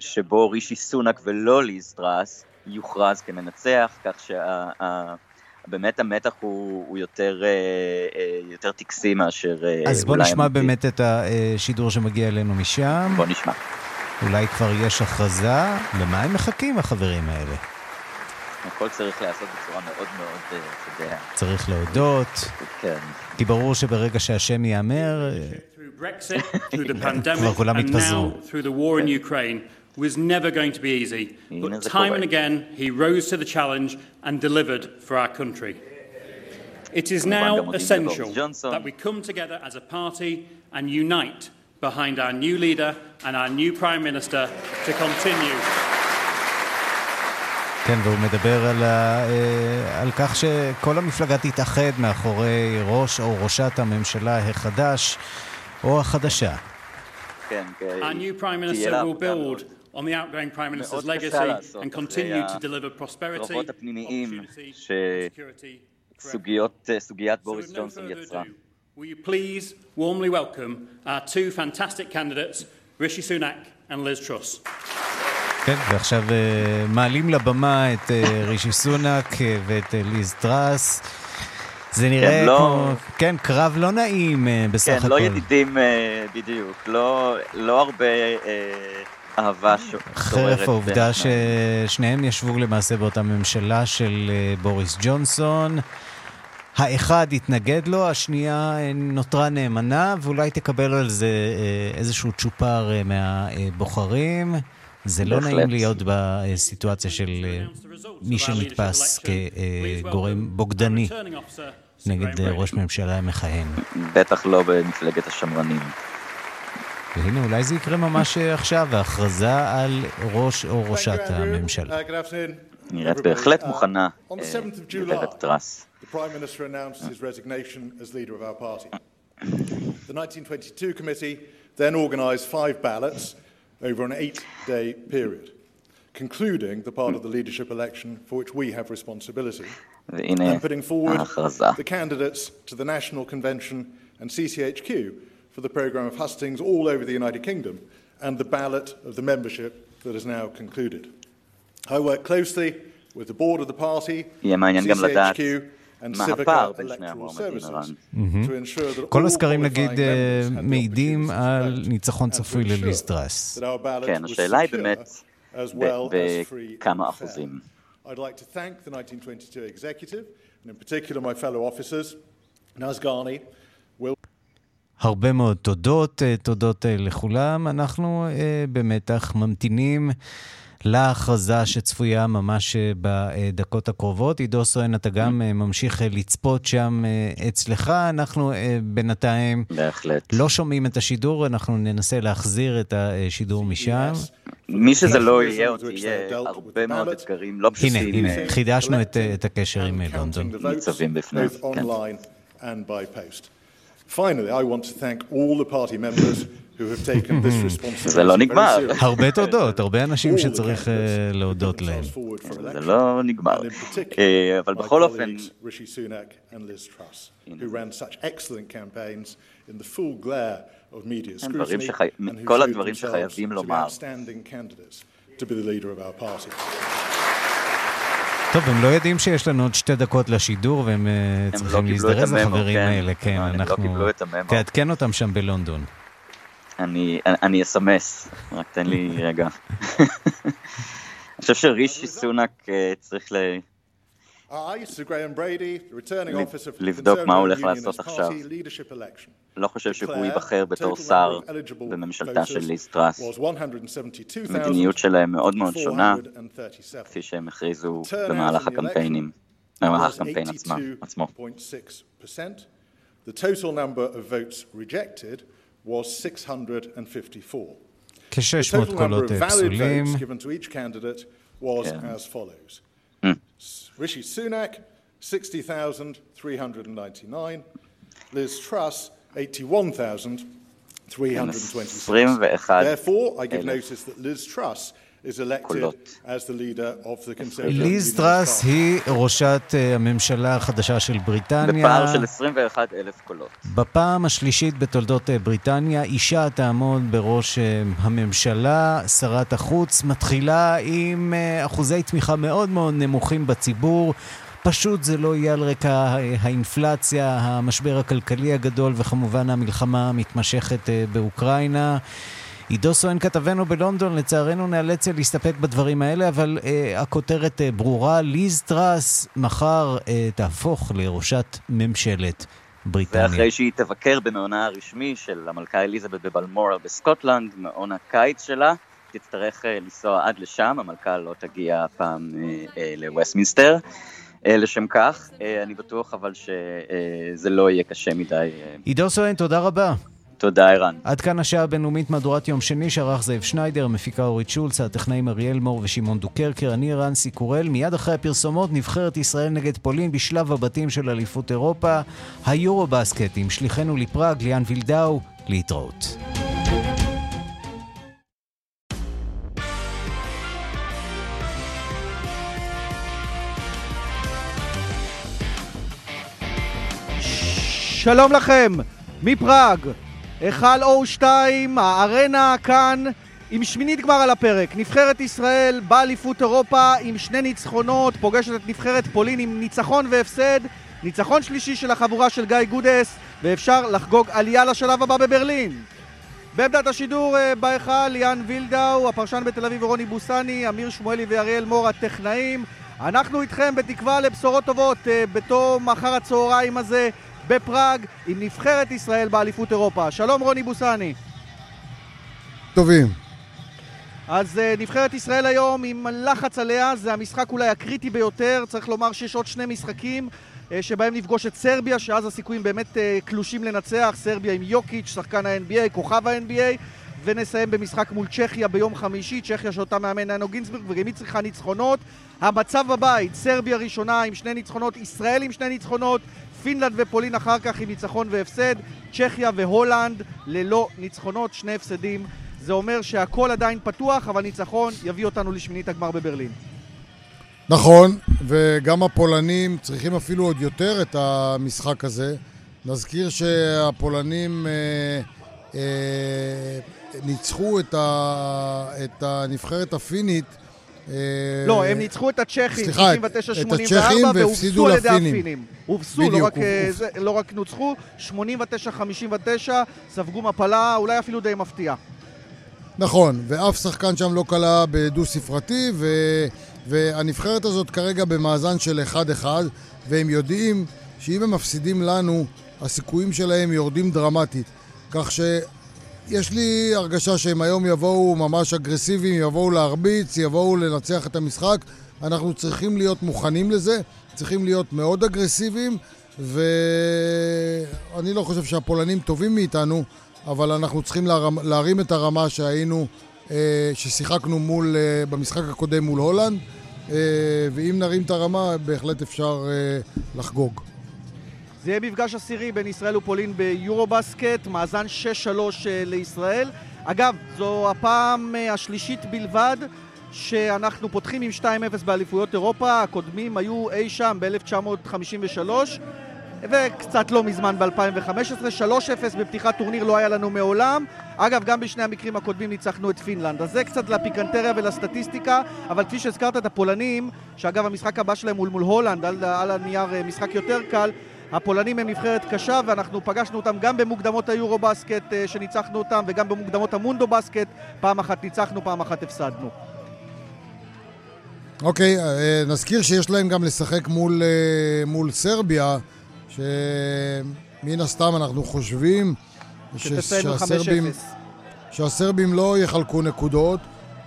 שבו רישי סונאק ולא ליז טראס יוכרז כמנצח, כך שבאמת המתח הוא, הוא יותר, אה, אה, יותר טקסי מאשר אה, אז בוא נשמע אמיתי. באמת את השידור שמגיע אלינו משם. בוא נשמע. אולי כבר יש הכרזה. למה הם מחכים, החברים האלה? הכל צריך להיעשות בצורה מאוד מאוד, אתה יודע, צריך להודות. כן. כי ברור שברגע שהשם ייאמר, [laughs] כבר כולם and התפזרו. now through the war in Ukraine was never going to be easy. הנה But זה time קורה. and again, he rose to the challenge and delivered for our country. It is כמובן now גם מודים essential לבוריס ג'ונסון. that we come together as a party and unite behind our new leader and our new Prime Minister to continue כן, והוא מדבר על, ה, אה, על כך שכל המפלגה תתאחד מאחורי ראש או ראשת הממשלה החדש או החדשה. כן, כן. Our new Prime תהיה Minister לה will עבודה build on the outgoing Prime Minister's legacy and continue to deliver prosperity, הפנימיים security, שסוגיות, סוגיית בוריס ג'ונסון יצרה. Will you please warmly welcome our two fantastic candidates, Rishi Sunak and Liz Truss. כן, ועכשיו אה, מעלים לבמה את אה, רישי סונאק אה, ואת אה, ליז טראס. זה נראה כן, לא- כמו, כן, קרב לא נעים אה, בסך כן, הכל. לא ידידים אה, בדיוק, לא, לא הרבה אה, אהבה שוררת. חרף העובדה. ששניהם ישבו למעשה באותה ממשלה של אה, בוריס ג'ונסון. האחד התנגד לו, השנייה אה, נותרה נאמנה, ואולי תקבל על זה אה, איזשהו צ'ופר מהבוחרים. זה לא בהחלט. נעים להיות בסיטואציה של מי שנתפס כגורם בוגדני נגד ראש ממשלה מכהן. בטח לא במפלגת השמרנים. והנה, אולי זה יקרה ממש אה, עכשיו, ההכרזה על ראש או ראשת הממשלה. נראית בהחלט מוכנה On the אה, 7th of July, גברת טראס. the Prime Minister announced his resignation as leader of our party. The 1922 committee then organised five ballots over an eight-day period, concluding the part of the leadership election for which we have responsibility, והנה and putting forward ההכרזה. the candidates to the National Convention and CCHQ for the programme of hustings all over the United Kingdom and the ballot of the membership that is now concluded. I work closely with the board of the party, יהיה מעניין גם לדעת CCHQ, and מה Civica הפער בין שני Electoral המועמדים, Services ערן. to ensure that כל all הסקרים, qualifying נגיד, אה, members have the מעידים opportunity to על vote ניצחון and to צפוי ensure לליז טראס. that our ballot כן, was השאלה היא secure באמת as ב- well as free בכמה and fair. אחוזים. I'd like to thank the 1922 executive, and in particular my fellow officers, Naz Ghani, Will הרבה מאוד תודות, אה, תודות אה, לכולם. אנחנו אה, במתח ממתינים להכרזה שצפויה ממש בדקות הקרובות. עידו סואן, אתה גם אה, ממשיך לצפות שם אצלך. אנחנו בינתיים בהחלט. לא שומעים את השידור, אנחנו ננסה להחזיר את השידור משם. מי שזה לא יהיה, עוד יהיה הרבה מאוד אתגרים לא הנה, פשוטים. הנה, אה, חידשנו את, את הקשר עם לונדון. ניצבים both כן. Finally, I want to thank all the party members who have taken this responsibility זה לא נגמר. הרבה תודות, הרבה אנשים שצריך אה, להודות להם. זה לא נגמר. and in particular, אה, אבל בכל אופן, colleagues Rishi Sunak and Liz Truss, who ran such excellent campaigns in the full glare of media כן, דברים scrutiny, שחי- and who כל הדברים שחייבים to be לומר. outstanding candidates to be the leader of our party. טוב, הם לא יודעים שיש לנו עוד שתי דקות לשידור, והם אה, צריכים קיבלו את להזדרז, הממו, החברים כן. האלה, כן, הם לא אנחנו... קיבלו את הממו. תעדכן אותם שם בלונדון. אני, אני אסמס, רק תן לי רגע. [laughs] אני חושב שרישי סונאק אה, צריך לבדוק מה הולך לעשות עכשיו. לא חושב שהוא ייבחר בתור שר בממשלתה של ליז טראס. מדיניות שלהם מאוד מאוד שונה, כפי שהם הכריזו במהלך הקמפיינים, אה, במהלך הקמפיין עצמו. The total number of votes rejected was 654. The total number was כן. as follows. Rishi Sunak, 60,399. Liz Truss, 81,326. Therefore, I give notice that Liz Truss קולות. as the leader of the Conservative ליז טראס Party. היא ראשת אה, הממשלה החדשה של בריטניה. בפער של 21 אלף קולות. בפעם השלישית בתולדות אה, בריטניה, אישה תעמוד בראש אה, הממשלה, שרת החוץ, מתחילה עם אחוזי תמיכה מאוד מאוד נמוכים בציבור. פשוט זה לא יהיה על רקע האינפלציה, המשבר הכלכלי הגדול וכמובן המלחמה המתמשכת באוקראינה. עידו סואן כתבנו בלונדון, לצערנו נאלץ להסתפק בדברים האלה, אבל אה, הכותרת אה, ברורה, ליז טראס מחר אה, תהפוך לראשת ממשלת בריטניה. ואחרי שהיא תבקר במעונה הרשמי של המלכה אליזבת בבלמורה בסקוטלנד, מעון הקיץ שלה, תצטרך אה, לנסוע עד לשם, המלכה לא תגיע הפעם אה, אה, לווסטמינסטר. לשם כך, אני בטוח אבל שזה לא יהיה קשה מדי. עידו סואן, תודה רבה. תודה, ערן. עד כאן השעה הבינלאומית מהדורת יום שני, שערך זאב שניידר, מפיקה אורית שולץ, הטכנאים אריאל מור ושמעון דוקרקר, אני ערן סיקורל. מיד אחרי הפרסומות, נבחרת ישראל נגד פולין בשלב הבתים של אליפות אירופה, היורו-בסקט עם שליחנו לפראג, ליאן וילדאו, להתראות. שלום לכם, מפראג, היכל O2, הארנה כאן עם שמינית גמר על הפרק. נבחרת ישראל באליפות אירופה עם שני ניצחונות, פוגשת את נבחרת פולין עם ניצחון והפסד, ניצחון שלישי של החבורה של גיא גודס, ואפשר לחגוג עלייה לשלב הבא בברלין. בעמדת השידור אה, בהיכל ליאן וילדאו, הפרשן בתל אביב ורוני בוסני, אמיר שמואלי ואריאל מור הטכנאים. אנחנו איתכם בתקווה לבשורות טובות אה, בתום אחר הצהריים הזה בפראג עם נבחרת ישראל באליפות אירופה. שלום רוני בוסני. טובים. אז אה, נבחרת ישראל היום עם לחץ עליה, זה המשחק אולי הקריטי ביותר, צריך לומר שיש עוד שני משחקים אה, שבהם נפגוש את סרביה, שאז הסיכויים באמת אה, קלושים לנצח, סרביה עם יוקיץ', שחקן ה-NBA, כוכב ה-NBA, ונסיים במשחק מול צ'כיה ביום חמישי, צ'כיה שאותה מאמן ננו גינזברג, וגם היא צריכה ניצחונות. המצב בבית, סרביה ראשונה עם שני ניצחונות, ישראל עם שני ניצחונות, פינלנד ופולין אחר כך עם ניצחון והפסד, צ'כיה והולנד ללא ניצחונות, שני הפסדים. זה אומר שהכל עדיין פתוח, אבל ניצחון יביא אותנו לשמינית הגמר בברלין. נכון, וגם הפולנים צריכים אפילו עוד יותר את המשחק הזה. נזכיר שהפולנים אה, אה, ניצחו את, ה, את הנבחרת הפינית. אה, לא, הם ניצחו את הצ'כים, סליחה, 69-84, את הצ'כים והפסידו והובסו על ידי. הפינים. הובסו, לא רק, אה, לא רק נוצחו, 89-59, ספגו מפלה אולי אפילו די מפתיעה. נכון, ואף שחקן שם לא כלה בדו-ספרתי, ו... והנבחרת הזאת כרגע במאזן של 1-1, והם יודעים שאם הם מפסידים לנו, הסיכויים שלהם יורדים דרמטית. כך שיש לי הרגשה שהם היום יבואו ממש אגרסיביים, יבואו להרביץ, יבואו לנצח את המשחק. אנחנו צריכים להיות מוכנים לזה, צריכים להיות מאוד אגרסיביים, ואני לא חושב שהפולנים טובים מאיתנו, אבל אנחנו צריכים להרים את הרמה שהיינו, אה, ששיחקנו מול, אה, במשחק הקודם מול הולנד, אה, ואם נרים את הרמה, בהחלט אפשר לחגוג. זה יהיה מפגש עשירי בין ישראל ופולין ביורו-בסקט, מאזן 6-3 אה, לישראל. אגב, זו הפעם אה, השלישית בלבד שאנחנו פותחים עם 2-0 באליפויות אירופה, הקודמים היו אי שם ב-1953 וקצת לא מזמן ב-2015, 3-0 בפתיחת טורניר לא היה לנו מעולם. אגב, גם בשני המקרים הקודמים ניצחנו את פינלנד. אז זה קצת לפיקנטריה ולסטטיסטיקה, אבל כפי שהזכרת את הפולנים, שאגב המשחק הבא שלהם הוא מול הולנד, על, על הנייר אה, משחק יותר קל, הפולנים הם נבחרת קשה ואנחנו פגשנו אותם גם במוקדמות היורו בסקט אה, שניצחנו אותם וגם במוקדמות המונדו בסקט, פעם אחת ניצחנו, פעם אחת הפסדנו. אוקיי, אה, נזכיר שיש להם גם לשחק מול, אה, מול סרביה, שמן הסתם אנחנו חושבים ש- שתסיימו 5-0. שהסרבים, שהסרבים לא יחלקו נקודות,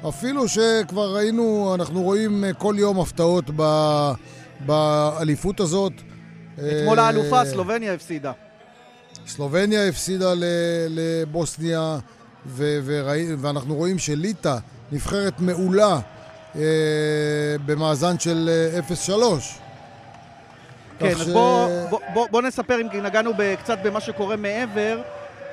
אפילו שכבר ראינו, אנחנו רואים כל יום הפתעות ב- באליפות הזאת. אתמול אה, האלופה סלובניה הפסידה. סלובניה הפסידה לבוסניה, ו- וראי, ואנחנו רואים שליטא, נבחרת מעולה, אה, במאזן של אה, 0-3. כן, אז בוא, בוא, בוא, בוא נספר, אם נגענו קצת במה שקורה מעבר,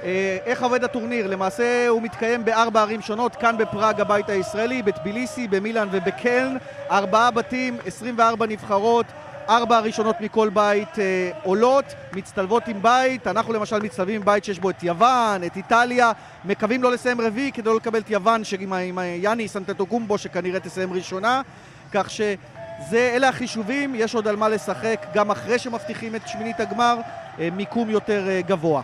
אה, איך עובד הטורניר? למעשה הוא מתקיים בארבע ערים שונות, כאן בפראג הבית הישראלי, בטביליסי, במילאן ובקלן, ארבעה בתים, 24 נבחרות, ארבע הראשונות מכל בית אה, עולות, מצטלבות עם בית, אנחנו למשל מצטלבים עם בית שיש בו את יוון, את איטליה, מקווים לא לסיים רביעי כדי לא לקבל את יוון עם, עם יאני סנטטוקומבו שכנראה תסיים ראשונה, כך ש... זה, אלה החישובים, יש עוד על מה לשחק גם אחרי שמבטיחים את שמינית הגמר, אה, מיקום יותר אה, גבוה.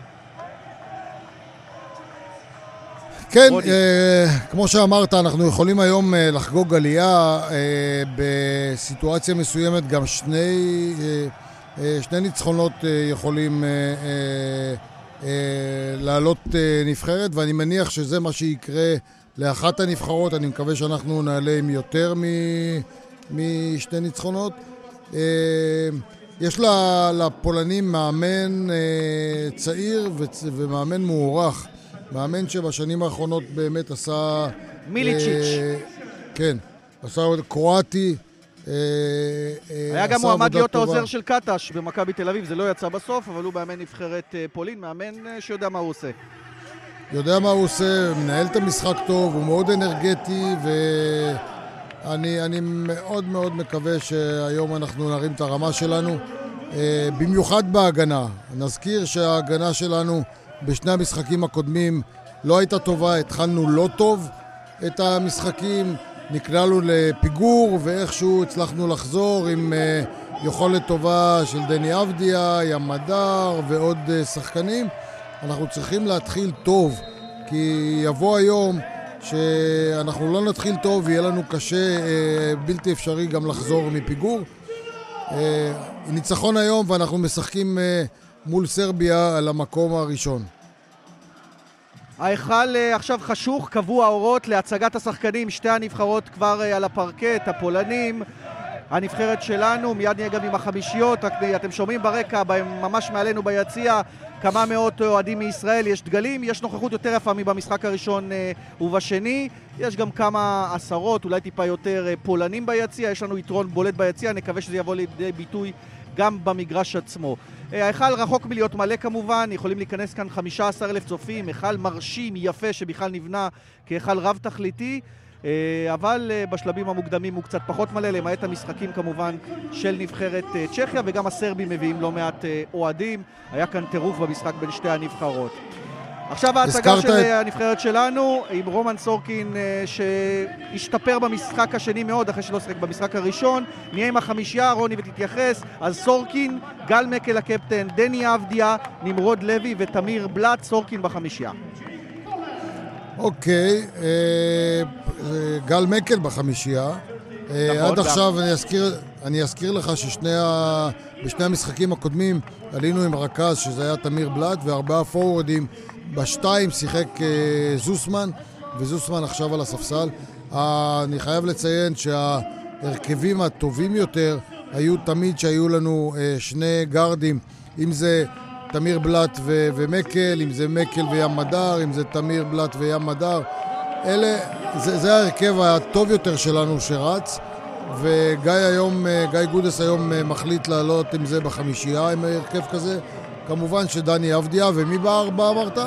כן, אה, כמו שאמרת, אנחנו יכולים היום אה, לחגוג עלייה אה, בסיטואציה מסוימת, גם שני, אה, אה, שני ניצחונות אה, יכולים אה, אה, אה, לעלות אה, נבחרת, ואני מניח שזה מה שיקרה לאחת הנבחרות, אני מקווה שאנחנו נעלה עם יותר מ... משתי ניצחונות. אה, יש לפולנים מאמן אה, צעיר ומאמן מוערך. מאמן שבשנים האחרונות באמת עשה... מיליצ'יץ'. אה, כן, עשה קרואטי. היה גם מועמד להיות העוזר של קטש במכבי תל אביב, זה לא יצא בסוף, אבל הוא מאמן נבחרת פולין, מאמן שיודע מה הוא עושה. יודע מה הוא עושה, מנהל את המשחק טוב, הוא מאוד אנרגטי, ו... אני, אני מאוד מאוד מקווה שהיום אנחנו נרים את הרמה שלנו, אה, במיוחד בהגנה. נזכיר שההגנה שלנו בשני המשחקים הקודמים לא הייתה טובה, התחלנו לא טוב את המשחקים, נקלענו לפיגור ואיכשהו הצלחנו לחזור עם אה, יכולת טובה של דני אבדיה, ים מדר ועוד אה, שחקנים. אנחנו צריכים להתחיל טוב, כי יבוא היום שאנחנו לא נתחיל טוב ויהיה לנו קשה, אה, בלתי אפשרי גם לחזור מפיגור. אה, ניצחון היום ואנחנו משחקים אה, מול סרביה על המקום הראשון. ההיכל עכשיו חשוך, קבוע האורות להצגת השחקנים, שתי הנבחרות כבר על הפרקט, הפולנים, הנבחרת שלנו, מיד נהיה גם עם החמישיות, רק אתם שומעים ברקע, ממש מעלינו ביציע, כמה מאות אוהדים מישראל, יש דגלים, יש נוכחות יותר יפה מבמשחק הראשון אה, ובשני, יש גם כמה עשרות, אולי טיפה יותר אה, פולנים ביציע, יש לנו יתרון בולט ביציע, נקווה שזה יבוא לידי ביטוי גם במגרש עצמו. אה, ההיכל רחוק מלהיות מלא כמובן, יכולים להיכנס כאן 15 אלף צופים, היכל מרשים, יפה, שבכלל נבנה כהיכל רב-תכליתי. אה, אבל אה, בשלבים המוקדמים הוא קצת פחות מלא, למעט המשחקים כמובן של נבחרת אה, צ'כיה, וגם הסרבים מביאים לא מעט אוהדים. היה כאן טירוף במשחק בין שתי הנבחרות. עכשיו ההצגה של את... הנבחרת שלנו עם רומן סורקין שהשתפר במשחק השני מאוד אחרי שלא שיחק במשחק הראשון נהיה עם החמישייה, רוני ותתייחס אז סורקין, גל מקל הקפטן, דני אבדיה, נמרוד לוי ותמיר בלאט, סורקין בחמישייה אוקיי, אה, גל מקל בחמישייה. אה, נכון, עד עכשיו אני אזכיר, אני אזכיר לך שבשני המשחקים הקודמים עלינו עם רכז, שזה היה תמיר בלאט, וארבעה פורורדים. בשתיים שיחק אה, זוסמן, וזוסמן עכשיו על הספסל. אני חייב לציין שההרכבים הטובים יותר היו תמיד שהיו לנו שני גארדים, אם זה תמיר בלאט ו- ומקל, אם זה מקל וים מדר, אם זה תמיר בלאט וים מדר. אלה, זה, זה ההרכב הטוב יותר שלנו שרץ, וגיא היום, אה, גיא גודס היום אה, מחליט לעלות עם זה בחמישייה, עם הרכב כזה. כמובן שדני אבדיה, ומי בארבע אמרת?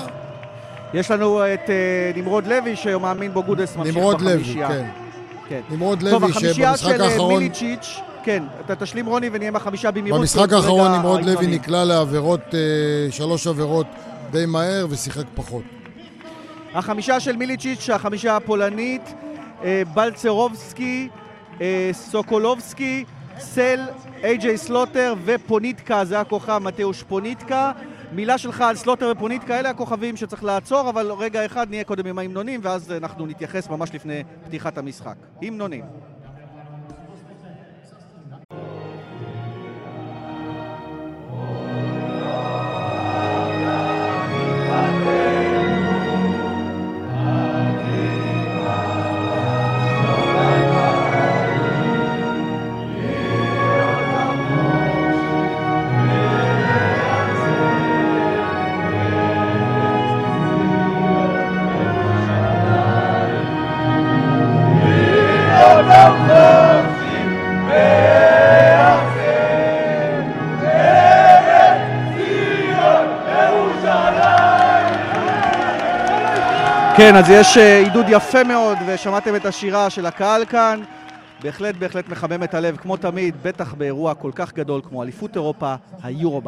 יש לנו את אה, נמרוד לוי, שמאמין בו גודס ממשיך בחמישייה. נמרוד לוי, כן. כן. נמרוד לוי, שבמשחק האחרון... טוב, החמישייה של מיליצ'יץ' כן, אתה תשלים רוני ונהיה עם החמישה במהירות. במשחק האחרון נמרוד לוי נקלע לעבירות, אה, שלוש עבירות די מהר ושיחק פחות. החמישה של מיליצ'יץ', החמישה הפולנית, אה, בלצרובסקי, אה, סוקולובסקי, סל, איי-ג'יי סלוטר ופוניטקה, זה הכוכב מתאוש פוניטקה. מילה שלך על סלוטר ופוניטקה, אלה הכוכבים שצריך לעצור, אבל רגע אחד נהיה קודם עם ההמנונים, ואז אנחנו נתייחס ממש לפני פתיחת המשחק. המנונים. כן, אז יש אה, עידוד יפה מאוד, ושמעתם את השירה של הקהל כאן. בהחלט בהחלט מחמם את הלב, כמו תמיד, בטח באירוע כל כך גדול כמו אליפות אירופה, היורו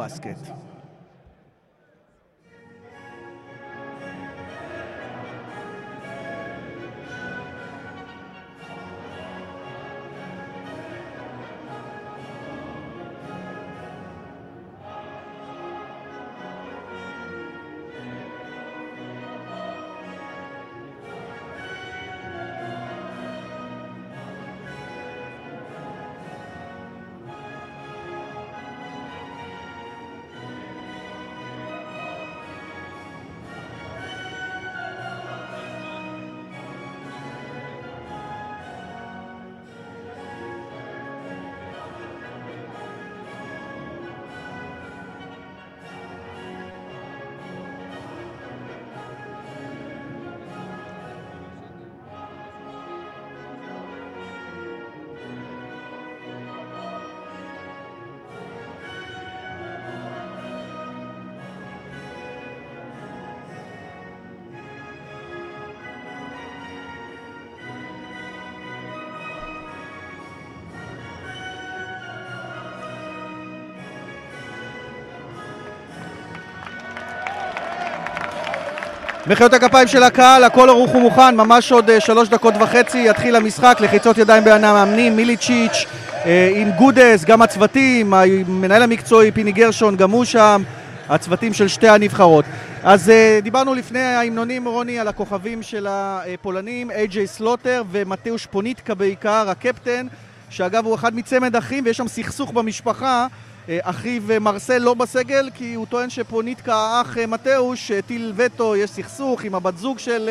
מחיאות הכפיים של הקהל, הכל ערוך ומוכן, ממש עוד אה, שלוש דקות וחצי יתחיל המשחק, לחיצות ידיים בין המאמנים, מיליצ'יץ' אה, עם גודס, גם הצוותים, המנהל המקצועי פיני גרשון, גם הוא שם, הצוותים של שתי הנבחרות. אז אה, דיברנו לפני ההמנונים, רוני, על הכוכבים של הפולנים, איי-ג'יי סלוטר ומתאוש פוניטקה בעיקר, הקפטן, שאגב הוא אחד מצמד אחים ויש שם סכסוך במשפחה. אה, אחיו אה, מרסל לא בסגל, כי הוא טוען שפוניטקה, האח אה, מתאוש, הטיל וטו, יש סכסוך עם הבת זוג של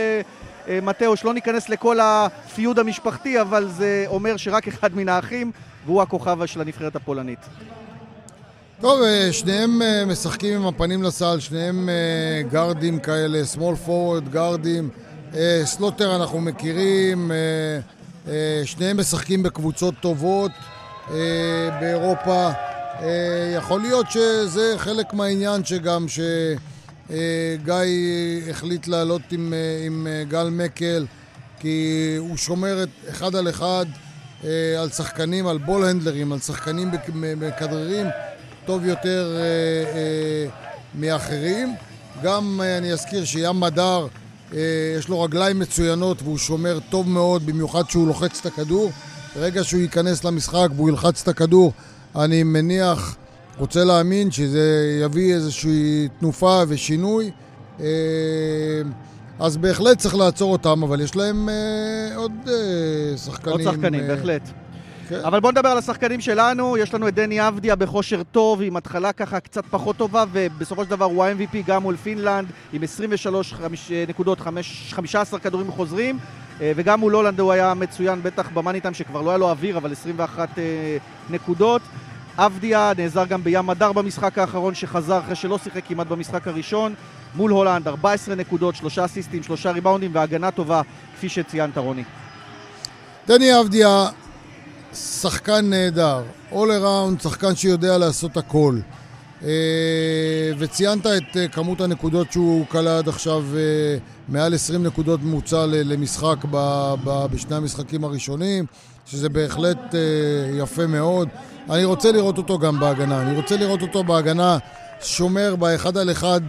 מתאוש. לא ניכנס לכל הפיוד המשפחתי, אבל זה אומר שרק אחד מן האחים, והוא הכוכב של הנבחרת הפולנית. טוב, שניהם משחקים עם הפנים לסל, שניהם גארדים כאלה, small forward גארדים. סלוטר אנחנו מכירים, שניהם משחקים בקבוצות טובות באירופה. אה, יכול להיות שזה חלק מהעניין שגם שגיא החליט לעלות עם, אה, עם אה, גל מקל כי הוא שומר את אחד על אחד על שחקנים, על בול הנדלרים, על שחקנים מכדררים טוב יותר מאחרים. גם אני אזכיר שים מדר יש לו רגליים מצוינות והוא שומר טוב מאוד, במיוחד שהוא לוחץ את הכדור. ברגע שהוא ייכנס למשחק והוא ילחץ את הכדור אני מניח, רוצה להאמין שזה יביא איזושהי תנופה ושינוי. אה, אז בהחלט צריך לעצור אותם, אבל יש להם אה, עוד אה, שחקנים. עוד שחקנים, בהחלט. כן. אבל בואו נדבר על השחקנים שלנו, יש לנו את דני אבדיה בכושר טוב, עם התחלה ככה קצת פחות טובה, ובסופו של דבר הוא ה-MVP גם מול פינלנד, עם 23 5, נקודות, 5, 15 כדורים חוזרים, וגם מול הולנד הוא היה מצוין, בטח במאניטיים שכבר לא היה לו אוויר, אבל 21 נקודות. אבדיה נעזר גם בים הדר במשחק האחרון שחזר אחרי שלא שיחק כמעט במשחק הראשון מול הולנד, 14 נקודות, שלושה אסיסטים, שלושה ריבאונדים והגנה טובה כפי שציינת רוני. דני אבדיה שחקן נהדר, all around, שחקן שיודע לעשות הכל. אה, וציינת את אה, כמות הנקודות שהוא כלה עד עכשיו, אה, מעל 20 נקודות ממוצע למשחק בשני המשחקים הראשונים, שזה בהחלט יפה מאוד. אני רוצה לראות אותו גם בהגנה. אני רוצה לראות אותו בהגנה שומר באחד על אחד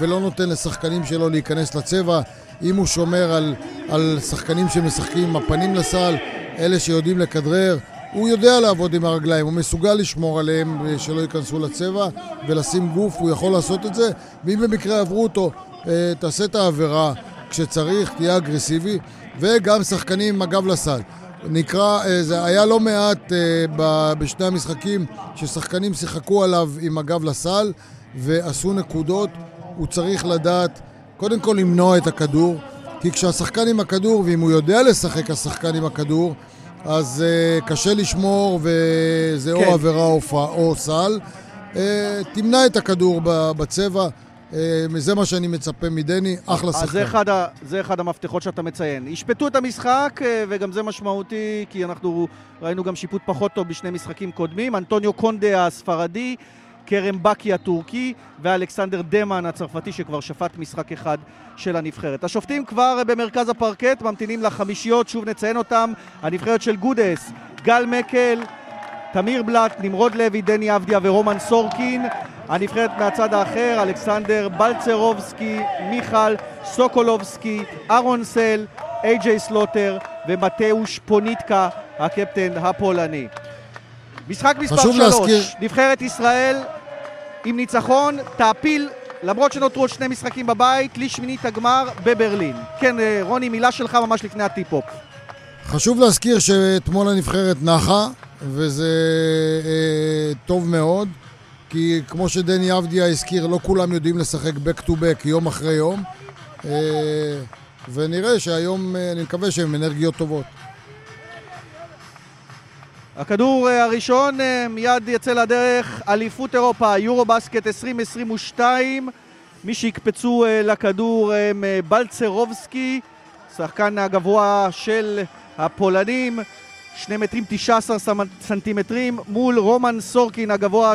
ולא נותן לשחקנים שלו להיכנס לצבע. אם הוא שומר על, על שחקנים שמשחקים עם הפנים לסל, אלה שיודעים לכדרר, הוא יודע לעבוד עם הרגליים, הוא מסוגל לשמור עליהם אה, שלא ייכנסו לצבע ולשים גוף, הוא יכול לעשות את זה, ואם במקרה עברו אותו, אה, תעשה את העבירה כשצריך, תהיה אגרסיבי, וגם שחקנים עם הגב לסל. נקרא, אה, זה היה לא מעט בשני המשחקים ששחקנים שיחקו עליו עם הגב לסל ועשו נקודות. הוא צריך לדעת, קודם כל למנוע את הכדור, כי כשהשחקן עם הכדור, ואם הוא יודע לשחק השחקן עם הכדור, אז uh, קשה לשמור וזה כן. או עבירה או, או סל. Uh, תמנע את הכדור בצבע. אה, זה מה שאני מצפה מדני, אחלה שחקן. אז זה אחד, ה, זה אחד המפתחות שאתה מציין. ישפטו את המשחק, וגם זה משמעותי, כי אנחנו ראינו גם שיפוט פחות טוב בשני משחקים קודמים. אנטוניו קונדה הספרדי, כרם בקי הטורקי ואלכסנדר דמן הצרפתי שכבר שפט משחק אחד של הנבחרת. השופטים כבר במרכז הפרקט ממתינים לחמישיות, שוב נציין אותם, הנבחרת של גודס, גל מקל, תמיר בלאט, נמרוד לוי, דני אבדיה ורומן סורקין. הנבחרת מהצד האחר, אלכסנדר בלצרובסקי, מיכל סוקולובסקי, אהרון סל, איי-ג'יי סלוטר ומטאוש פוניטקה, הקפטן הפולני. משחק מספר 3, להזכיר... נבחרת ישראל עם ניצחון, תעפיל, למרות שנותרו עוד שני משחקים בבית, לשמינית הגמר בברלין. כן, אה, רוני, מילה שלך ממש לפני ה tip-off. חשוב להזכיר שאתמול הנבחרת נחה, וזה אה, טוב מאוד, כי כמו שדני אבדיה הזכיר, לא כולם יודעים לשחק back to back יום אחרי יום, אה, ונראה שהיום, אה, אני מקווה שהם אנרגיות טובות. הכדור אה, הראשון אה, מיד יצא לדרך, אליפות אירופה, יורו בסקט 2022. מי שיקפצו אה, לכדור הם בלצרובסקי, שחקן הגבוה של הפולנים, שני מטרים 19 סנטימטרים, מול רומן סורקין הגבוה